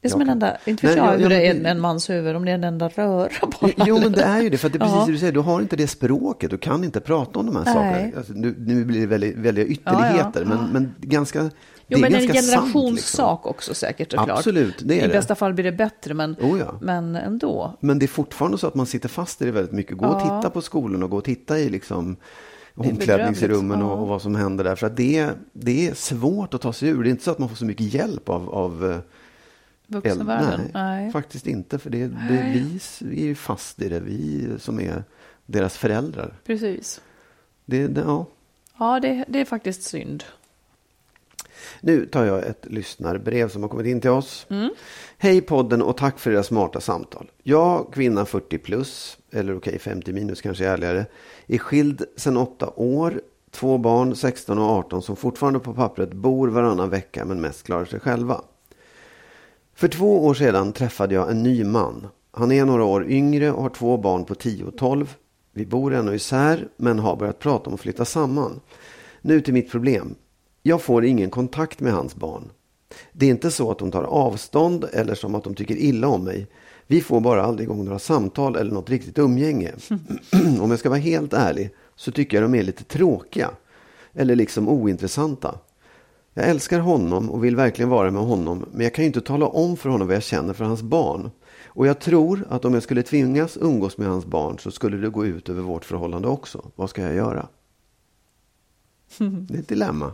Det är som Jag en enda, inte vet jag ja, hur ja, det är men med en mans huvud, om det är en enda röra bara. Jo, men det är ju det. För det är precis Ja. det du säger. Du har inte det språket. Du kan inte prata om de här Nej. sakerna. Alltså, nu, nu blir det väldigt, väldigt ytterligheter. Men, men ganska, Jo, det är men en generationssak Liksom. också säkert såklart. Absolut, det är I det. bästa fall blir det bättre, men, Oh, ja. men ändå. Men det är fortfarande så att man sitter fast i det väldigt mycket. Gå och Ja. titta på skolan och gå och titta i liksom omklädningsrummen bedrövligt, och, ja. och vad som händer där. För att det, är- det är svårt att ta sig ur. Det är inte så att man får så mycket hjälp av, av eh, Vuxenvärlden. Nej, Nej. faktiskt inte. För det, det, vi, vi är ju fast i det. Vi som är deras föräldrar. Precis. Det, det, ja. Ja, det, det är faktiskt synd. Nu tar jag ett lyssnarbrev som har kommit in till oss. Mm. Hej podden och tack för era smarta samtal. Jag, kvinna 40 plus, eller okej 50 minus kanske är ärligare, är skild sedan åtta år. Två barn, 16 och 18, som fortfarande på pappret bor varannan vecka men mest klarar sig själva. För två år sedan träffade jag en ny man. Han är några år yngre och har två barn på 10 och 12. Vi bor ännu isär men har börjat prata om att flytta samman. Nu till mitt problem. Jag får ingen kontakt med hans barn. Det är inte så att de tar avstånd eller som att de tycker illa om mig. Vi får bara aldrig igång några samtal eller något riktigt umgänge. om jag ska vara helt ärlig så tycker jag de är lite tråkiga. Eller liksom ointressanta. Jag älskar honom och vill verkligen vara med honom, men jag kan ju inte tala om för honom vad jag känner för hans barn. Och jag tror att om jag skulle tvingas umgås med hans barn så skulle det gå ut över vårt förhållande också. Vad ska jag göra? Det är ett dilemma.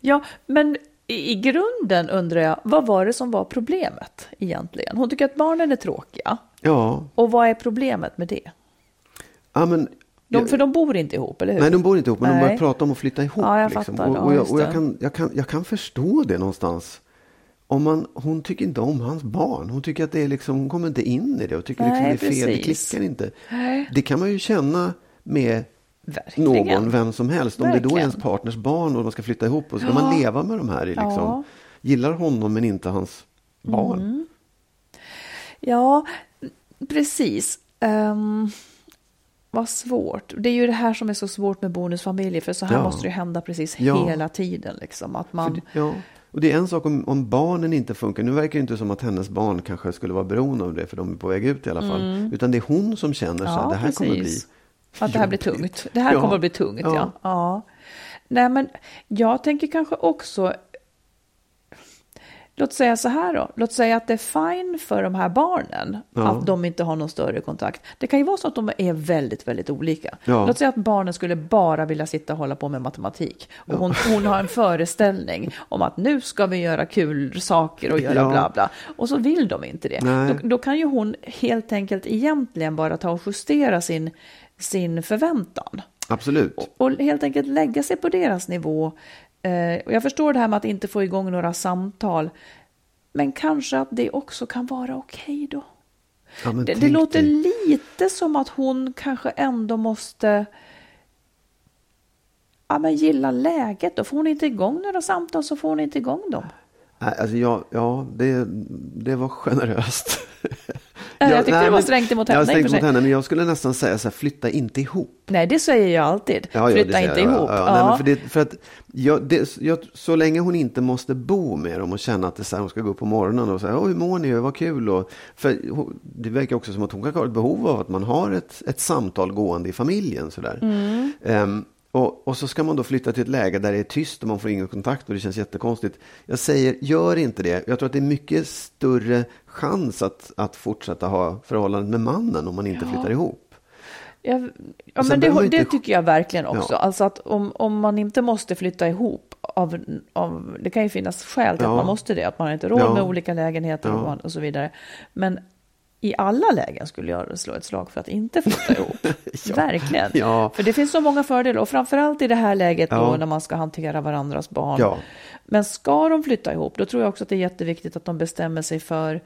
Ja, men i, grunden undrar jag, vad var det som var problemet egentligen? Hon tycker att barnen är tråkiga. Ja, Och vad är problemet med det? ja men De, för de bor inte ihop, eller hur? Nej, de bor inte ihop, men Nej. de börjar prata om att flytta ihop. Ja, jag liksom. fattar. Och, och, jag, och jag, det. kan, jag, kan, jag kan förstå det någonstans. Om man, hon tycker inte om hans barn. Hon tycker att det är liksom, hon kommer inte in i det och tycker Nej, liksom det är fel, det precis. klickar inte. Nej. Det kan man ju känna med Verkligen. någon, vem som helst. Om det då är Verkligen. ens partners barn och man ska flytta ihop och så ska Ja. man leva med de här. Liksom, Ja. Gillar honom men inte hans barn. Mm. Ja, precis. Um, vad svårt. Det är ju det här som är så svårt med bonusfamiljer, för så här Ja. måste det hända precis Ja. hela tiden. Liksom, att man, det- Ja. Och det är en sak om, om barnen inte funkar. Nu verkar det inte som att hennes barn kanske skulle vara beroende av det, för de är på väg ut i alla fall. Utan det är hon som känner så här, Mm. Det här kommer bli precis. Att det här blir tungt. Det här kommer att bli tungt, ja. Ja. ja. Nej, men jag tänker kanske också... Låt säga så här då. Låt säga att det är fine för de här barnen Ja. att de inte har någon större kontakt. Det kan ju vara så att de är väldigt, väldigt olika. Ja. Låt säga att barnen skulle bara vilja sitta och hålla på med matematik. Och hon, hon har en föreställning om att nu ska vi göra kul saker och göra Ja. bla bla. Och så vill de inte det. Då, då kan ju hon helt enkelt egentligen bara ta och justera sin, sin förväntan. Absolut. Och, och helt enkelt lägga sig på deras nivå. Eh, och jag förstår det här med att inte få igång några samtal. Men kanske att det också kan vara okej då. Ja, Det, det låter dig. lite som att hon kanske ändå måste ja, men gilla läget. Då får hon inte igång några samtal så får hon inte igång dem. Nej, alltså jag, ja, det, det var generöst. Ja, jag tyckte det var strängt emot Jag henne, och strängt för sig. mot henne, men jag skulle nästan säga så här, flytta inte ihop. Nej, det säger jag alltid. Ja, ja, Flytta inte jag. ihop. Ja. Nej, för det, för att jag, det, jag, så länge hon inte måste bo med dem och känna att det så här, hon ska gå upp på morgonen och säga, hur mår ni, vad kul. Och, för det verkar också som att hon kanske har ett behov av att man har ett, ett samtal gående i familjen. Sådär. Mm. Ehm, och, och så ska man då flytta till ett läge där det är tyst och man får ingen kontakt och det känns jättekonstigt. Jag säger, gör inte det. Jag tror att det är mycket större chans att, att fortsätta ha förhållandet med mannen om man inte flyttar ihop. Ja, ja men det, inte- det tycker jag verkligen också. Ja. Alltså att om, om man inte måste flytta ihop, av, av, det kan ju finnas skäl till Ja. att man måste det, att man inte har råd Ja. med olika lägenheter Ja. och så vidare. Men i alla lägen skulle jag slå ett slag för att inte flytta ihop. Verkligen. Ja. För det finns så många fördelar och framförallt i det här läget då Ja. när man ska hantera varandras barn. Ja. Men ska de flytta ihop, då tror jag också att det är jätteviktigt att de bestämmer sig för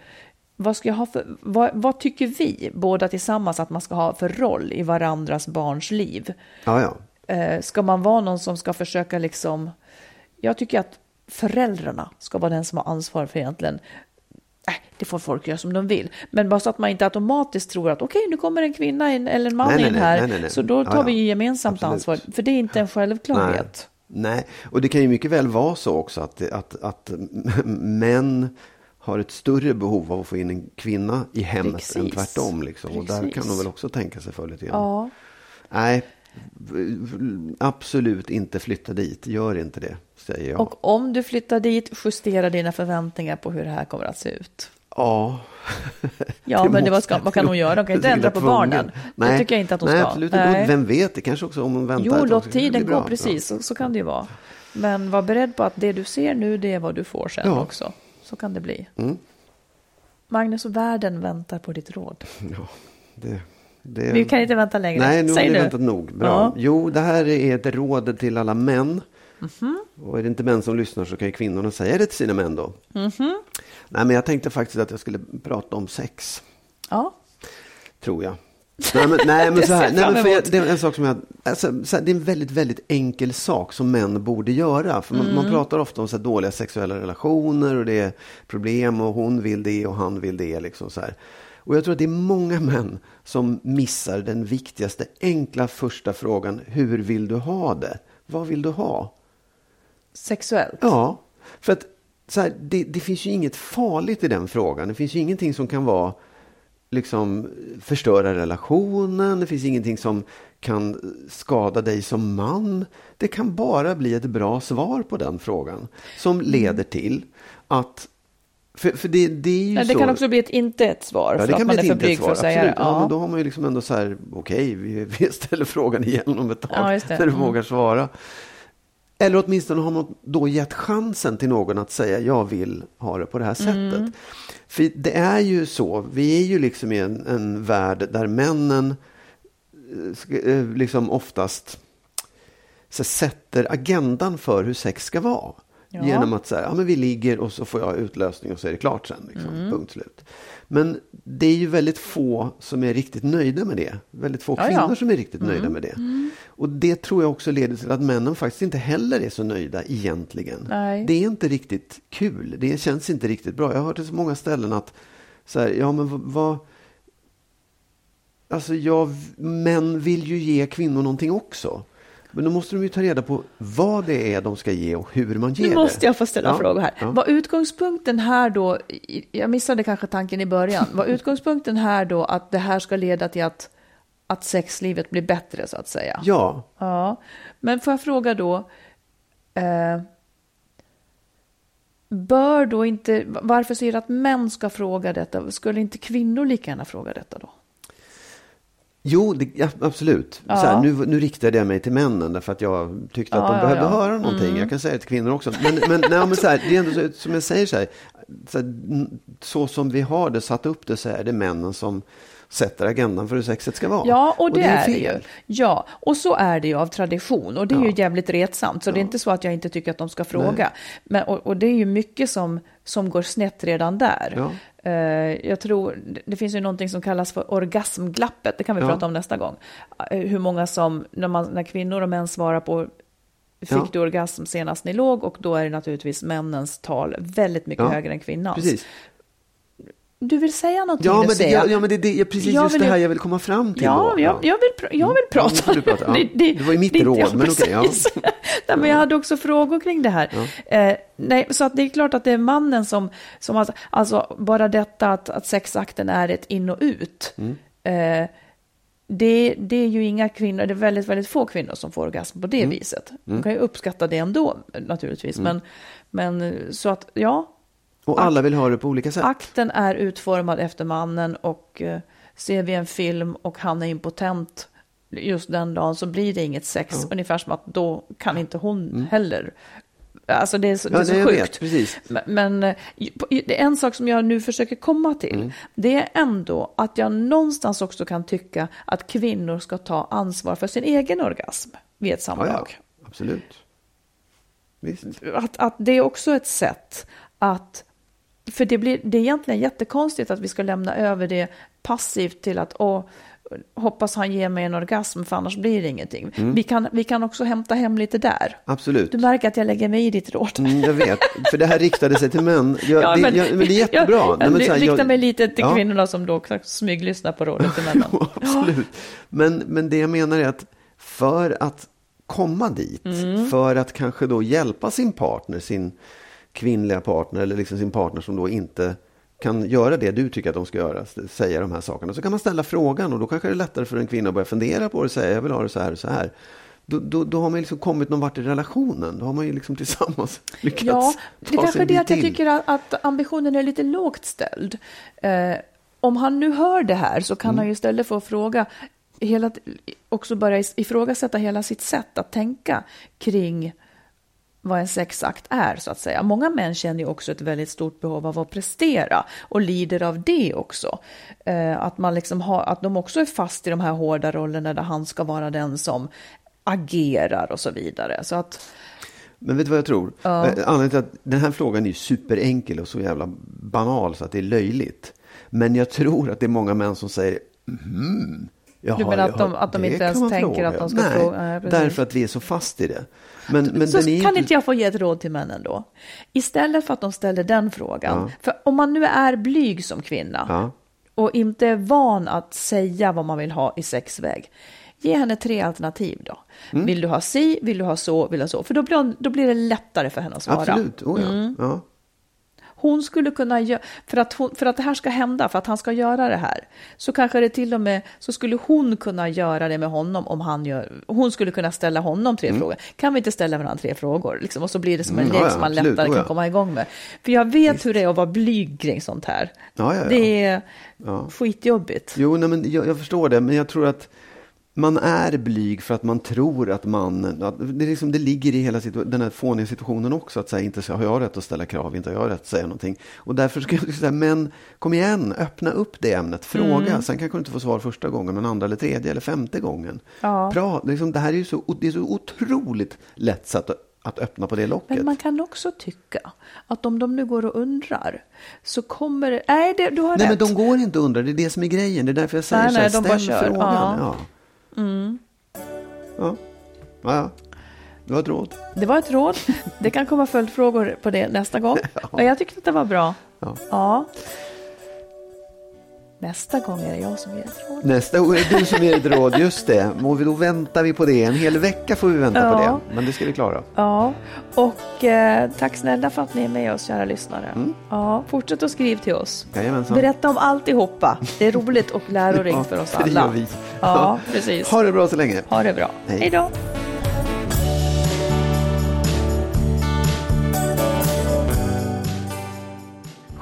vad, ska jag ha för, vad, vad tycker vi båda tillsammans att man ska ha för roll i varandras barns liv? Ja, ja. Eh, ska man vara någon som ska försöka liksom... Jag tycker att föräldrarna ska vara den som har ansvar för egentligen äh, det får folk göra som de vill. Men bara så att man inte automatiskt tror att okej, nu kommer en kvinna in, eller en man Nej, in nej, här, nej, så då tar ja. vi ju gemensamt Absolut. ansvar. För det är inte en självklarhet. Nej, och det kan ju mycket väl vara så också att, att, att män har ett större behov av att få in en kvinna i hemmet Precis. än tvärtom. Liksom. Och där kan de väl också tänka sig för lite grann. Ja. Nej, absolut inte flytta dit. Gör inte det, säger jag. Och om du flyttar dit, justera dina förväntningar på hur det här kommer att se ut. Ja. Ja, men det var ska, vad kan hon göra? De kan inte ändra på tvungen. barnen. Nej. Det tycker jag inte att hon Nej, ska. absolut. Och Vem vet, det kanske också om hon väntar Jo, låt tiden gå, precis. Så, så kan det ju vara. Men var beredd på att det du ser nu, det är vad du får sen Ja. också. Så kan det bli. Mm. Magnus, världen väntar på ditt råd. Ja, det, det... Vi kan inte vänta längre. Nej, nu har Säg ni nu. väntat nog. Bra. Ja. Jo, det här är ett råd till alla män. Mhm. Och är det inte män som lyssnar så kan ju kvinnorna säga det till sina män då. Mhm. Nej, men jag tänkte faktiskt att jag skulle prata om sex, Ja, tror jag. Nej, men, nej, men så här. Nej, men jag, det är en sak som jag... Alltså, så här, det är en väldigt, väldigt enkel sak som män borde göra. För man, Mm. man pratar ofta om så här, dåliga sexuella relationer och det är problem och hon vill det och han vill det. Liksom, så här. Och jag tror att det är många män som missar den viktigaste enkla första frågan. Hur vill du ha det? Vad vill du ha? Sexuellt. Ja, för att så här, det, det finns ju inget farligt i den frågan. Det finns ju ingenting som kan vara liksom förstöra relationen. Det finns ingenting som kan skada dig som man. Det kan bara bli ett bra svar på den frågan som leder till att för, för det, det är ju Nej, det kan också bli ett inte ett svar Ja, för det att kan man bli är ett för blyg för att säga det. Absolut. Ja. Ja. men då har man ju liksom ändå så här, okej, vi, vi ställer frågan igen om ett tag. Ja. När du Mm. vågar svara. Eller åtminstone har man då gett chansen till någon att säga, jag vill ha det på det här Mm. sättet. För det är ju så, vi är ju liksom i en, en värld där männen ska- eh, liksom oftast så sätter agendan för hur sex ska vara. Ja. Genom att säga, ja men vi ligger och så får jag utlösning och så är det klart sen. Liksom, Mm. Punkt slut. Men det är ju väldigt få som är riktigt nöjda med det. Väldigt få Ja, kvinnor ja. Mm. som är riktigt nöjda med det. Och det tror jag också leder till att männen faktiskt inte heller är så nöjda egentligen. Nej. Det är inte riktigt kul. Det känns inte riktigt bra. Jag har hört det så många ställen att så här, ja men vad, Alltså jag, män vill ju ge kvinnor någonting också. Men då måste de ju ta reda på vad det är de ska ge och hur man ger Nu måste det. jag få ställa Ja, frågor här. ja. Var utgångspunkten här då, jag missade kanske tanken i början, var utgångspunkten här då att det här ska leda till att, att sexlivet blir bättre så att säga? Ja, Ja, men får jag fråga då, eh, bör då inte, varför säger du att män ska fråga detta? Skulle inte kvinnor lika gärna fråga detta då? Jo, det, ja, absolut. Ja. Här, nu, nu riktade jag mig till männen därför att jag tyckte att Ja, de ja, behövde. Mm. höra någonting. Jag kan säga det till kvinnor också. Men, men, nej, men så här, det är ändå så, som jag säger så här, så, här, så som vi har det satt upp det så är det männen som sätter agendan för hur sexet ska vara. Ja, och det, är det ju. fel. Ja, och så är det ju av tradition. Och det är ju Ja. jävligt retsamt. Så det är inte så att jag inte tycker att de ska fråga. Men, och, och det är ju mycket som, som går snett redan där. Ja. Eh, jag tror, det- finns ju någonting som kallas för orgasmglappet. Det kan vi Ja. prata om nästa gång. Eh, hur många som, när, man, när kvinnor och män svarar på Fick Ja. du orgasm senast ni låg? Och då är det naturligtvis männens tal väldigt mycket Ja, högre än kvinnans. Precis. Du vill säga någonting Ja, men det, Lucia? ja, ja, men det, det är precis Jag just det här jag vill komma fram till. Ja, då. jag, jag, vill, jag vill Ja, prata. får du prata. Ja. Det var ju mitt råd, men okej, ja. precis. nej, men jag hade också frågor kring det här. Eh, nej, så att det är klart att det är mannen som, som alltså, alltså bara detta att, att sexakten är ett in och ut. Mm. Eh, det, det är ju inga kvinnor, det är väldigt, väldigt få kvinnor som får orgasm på det Mm. viset. De kan ju uppskatta det ändå naturligtvis, men, men eh, så att ja, Och alla vill ha det på olika sätt. Akten är utformad efter mannen och eh, ser vi en film och han är impotent just den dagen så blir det inget sex. Ungefär som att då kan inte hon heller. Alltså det är så, Mm. Ja, det är så sjukt. vet. Men, men eh, det är en sak som jag nu försöker komma till. Mm. Det är ändå att jag någonstans också kan tycka att kvinnor ska ta ansvar för sin egen orgasm vid ett Ja, samlag. ja, absolut. Visst. att, att det är också ett sätt att... För det, blir, det är egentligen jättekonstigt att vi ska lämna över det passivt till att åh, hoppas han ger mig en orgasm för annars blir det ingenting. Mm. Vi, kan, vi kan också hämta hem lite där. Absolut. Du märker att jag lägger mig i ditt råd. Mm, jag vet, för det här riktade sig till män. Jag, det, jag, men det är jättebra. Jag, Nej, men här, riktar jag- mig lite till Ja. kvinnorna som då smyglyssnar på rådet till männen. Absolut. Men, men det jag menar är att för att komma dit, Mm. för att kanske då hjälpa sin partner, sin kvinnliga partner eller liksom sin partner som då inte kan göra det du tycker att de ska göra, säga de här sakerna, så kan man ställa frågan och då kanske det är lättare för en kvinna att börja fundera på det och säga jag vill ha det så här och så här. Då, då, då har man liksom kommit någon vart i relationen. Då har man ju liksom tillsammans lyckats Ja, det är kanske är det att jag tycker att, att ambitionen är lite lågt ställd. Eh, om han nu hör det här så kan Mm. han ju istället få fråga, hela, också börja ifrågasätta hela sitt sätt att tänka kring vad en sexakt är, så att säga. Många män känner ju också ett väldigt stort behov av att prestera och lider av det också. Eh, att, man liksom har, att de också är fast i de här hårda rollerna där han ska vara den som agerar och så vidare. Så att, Men vet du vad jag tror? Eh, Anledningen till att den här frågan är ju superenkel och så jävla banal så att det är löjligt. Men jag tror att det är många män som säger mm, jaha, Du menar att de- att de inte ens tänker fråga. att de ska Nej, fråga? Nej, därför att vi är så fast i det. Men, men så kan inte... jag få ge ett råd till männen då? Istället för att de ställer den frågan. Ja. För om man nu är blyg som kvinna Ja. och inte är van att säga vad man vill ha i sexväg. Ge henne tre alternativ då. Mm. Vill du ha si, vill du ha så, vill du ha så? För då blir, då blir det lättare för henne att svara. Absolut, oh, ja. Mm. ja. Hon skulle kunna göra, för att, hon, för att det här ska hända, för att han ska göra det här, så kanske det till och med, så skulle hon kunna göra det med honom om han gör, hon skulle kunna ställa honom tre frågor. Kan vi inte ställa varandra tre frågor? Liksom, och så blir det som en Mm, lek ja, som man absolut, lättare kan ja. komma igång med. För jag vet hur det är att vara blyg kring sånt här. Ja. Det är skitjobbigt. Jo, nej, men jag, jag förstår det, men jag tror att man är blyg för att man tror att man, att det, liksom, det ligger i hela den här fåniga situationen också, att säga inte så, har jag rätt att ställa krav, inte har jag rätt att säga någonting. Och därför ska jag säga, men kom igen, öppna upp det ämnet, fråga. Mm. Sen kanske du inte får svar första gången, men andra eller tredje eller femte gången. Ja. Bra, liksom, det här är ju så, det är så otroligt lätt sätt att, att öppna på det locket. Men man kan också tycka att om de nu går och undrar så kommer det... Nej, det, du har Nej, men rätt. de går inte att undra, det är det som är grejen. Det är därför jag säger Nej, så här, nej, ställ frågan. Ja. Ja. Ja. Ja. ja, det var ett råd. Det var ett råd. Det kan komma följdfrågor på det nästa gång. Men jag tyckte att det var bra. Ja. Ja. Nästa gång är det jag som ger ett råd. Nästa år är det du som ger ett råd, just det. Och då väntar vi på det. En hel vecka får vi vänta på Ja. det. Men det ska vi klara. Ja, och eh, tack snälla för att ni är med oss, kära lyssnare. Ja, fortsätt att skriva till oss. Jajamensan. Berätta om alltihopa. Det är roligt och lärorikt Ja, för oss det gör alla. vi. Ja, precis. Ha det bra så länge. Ha det bra. Hej då.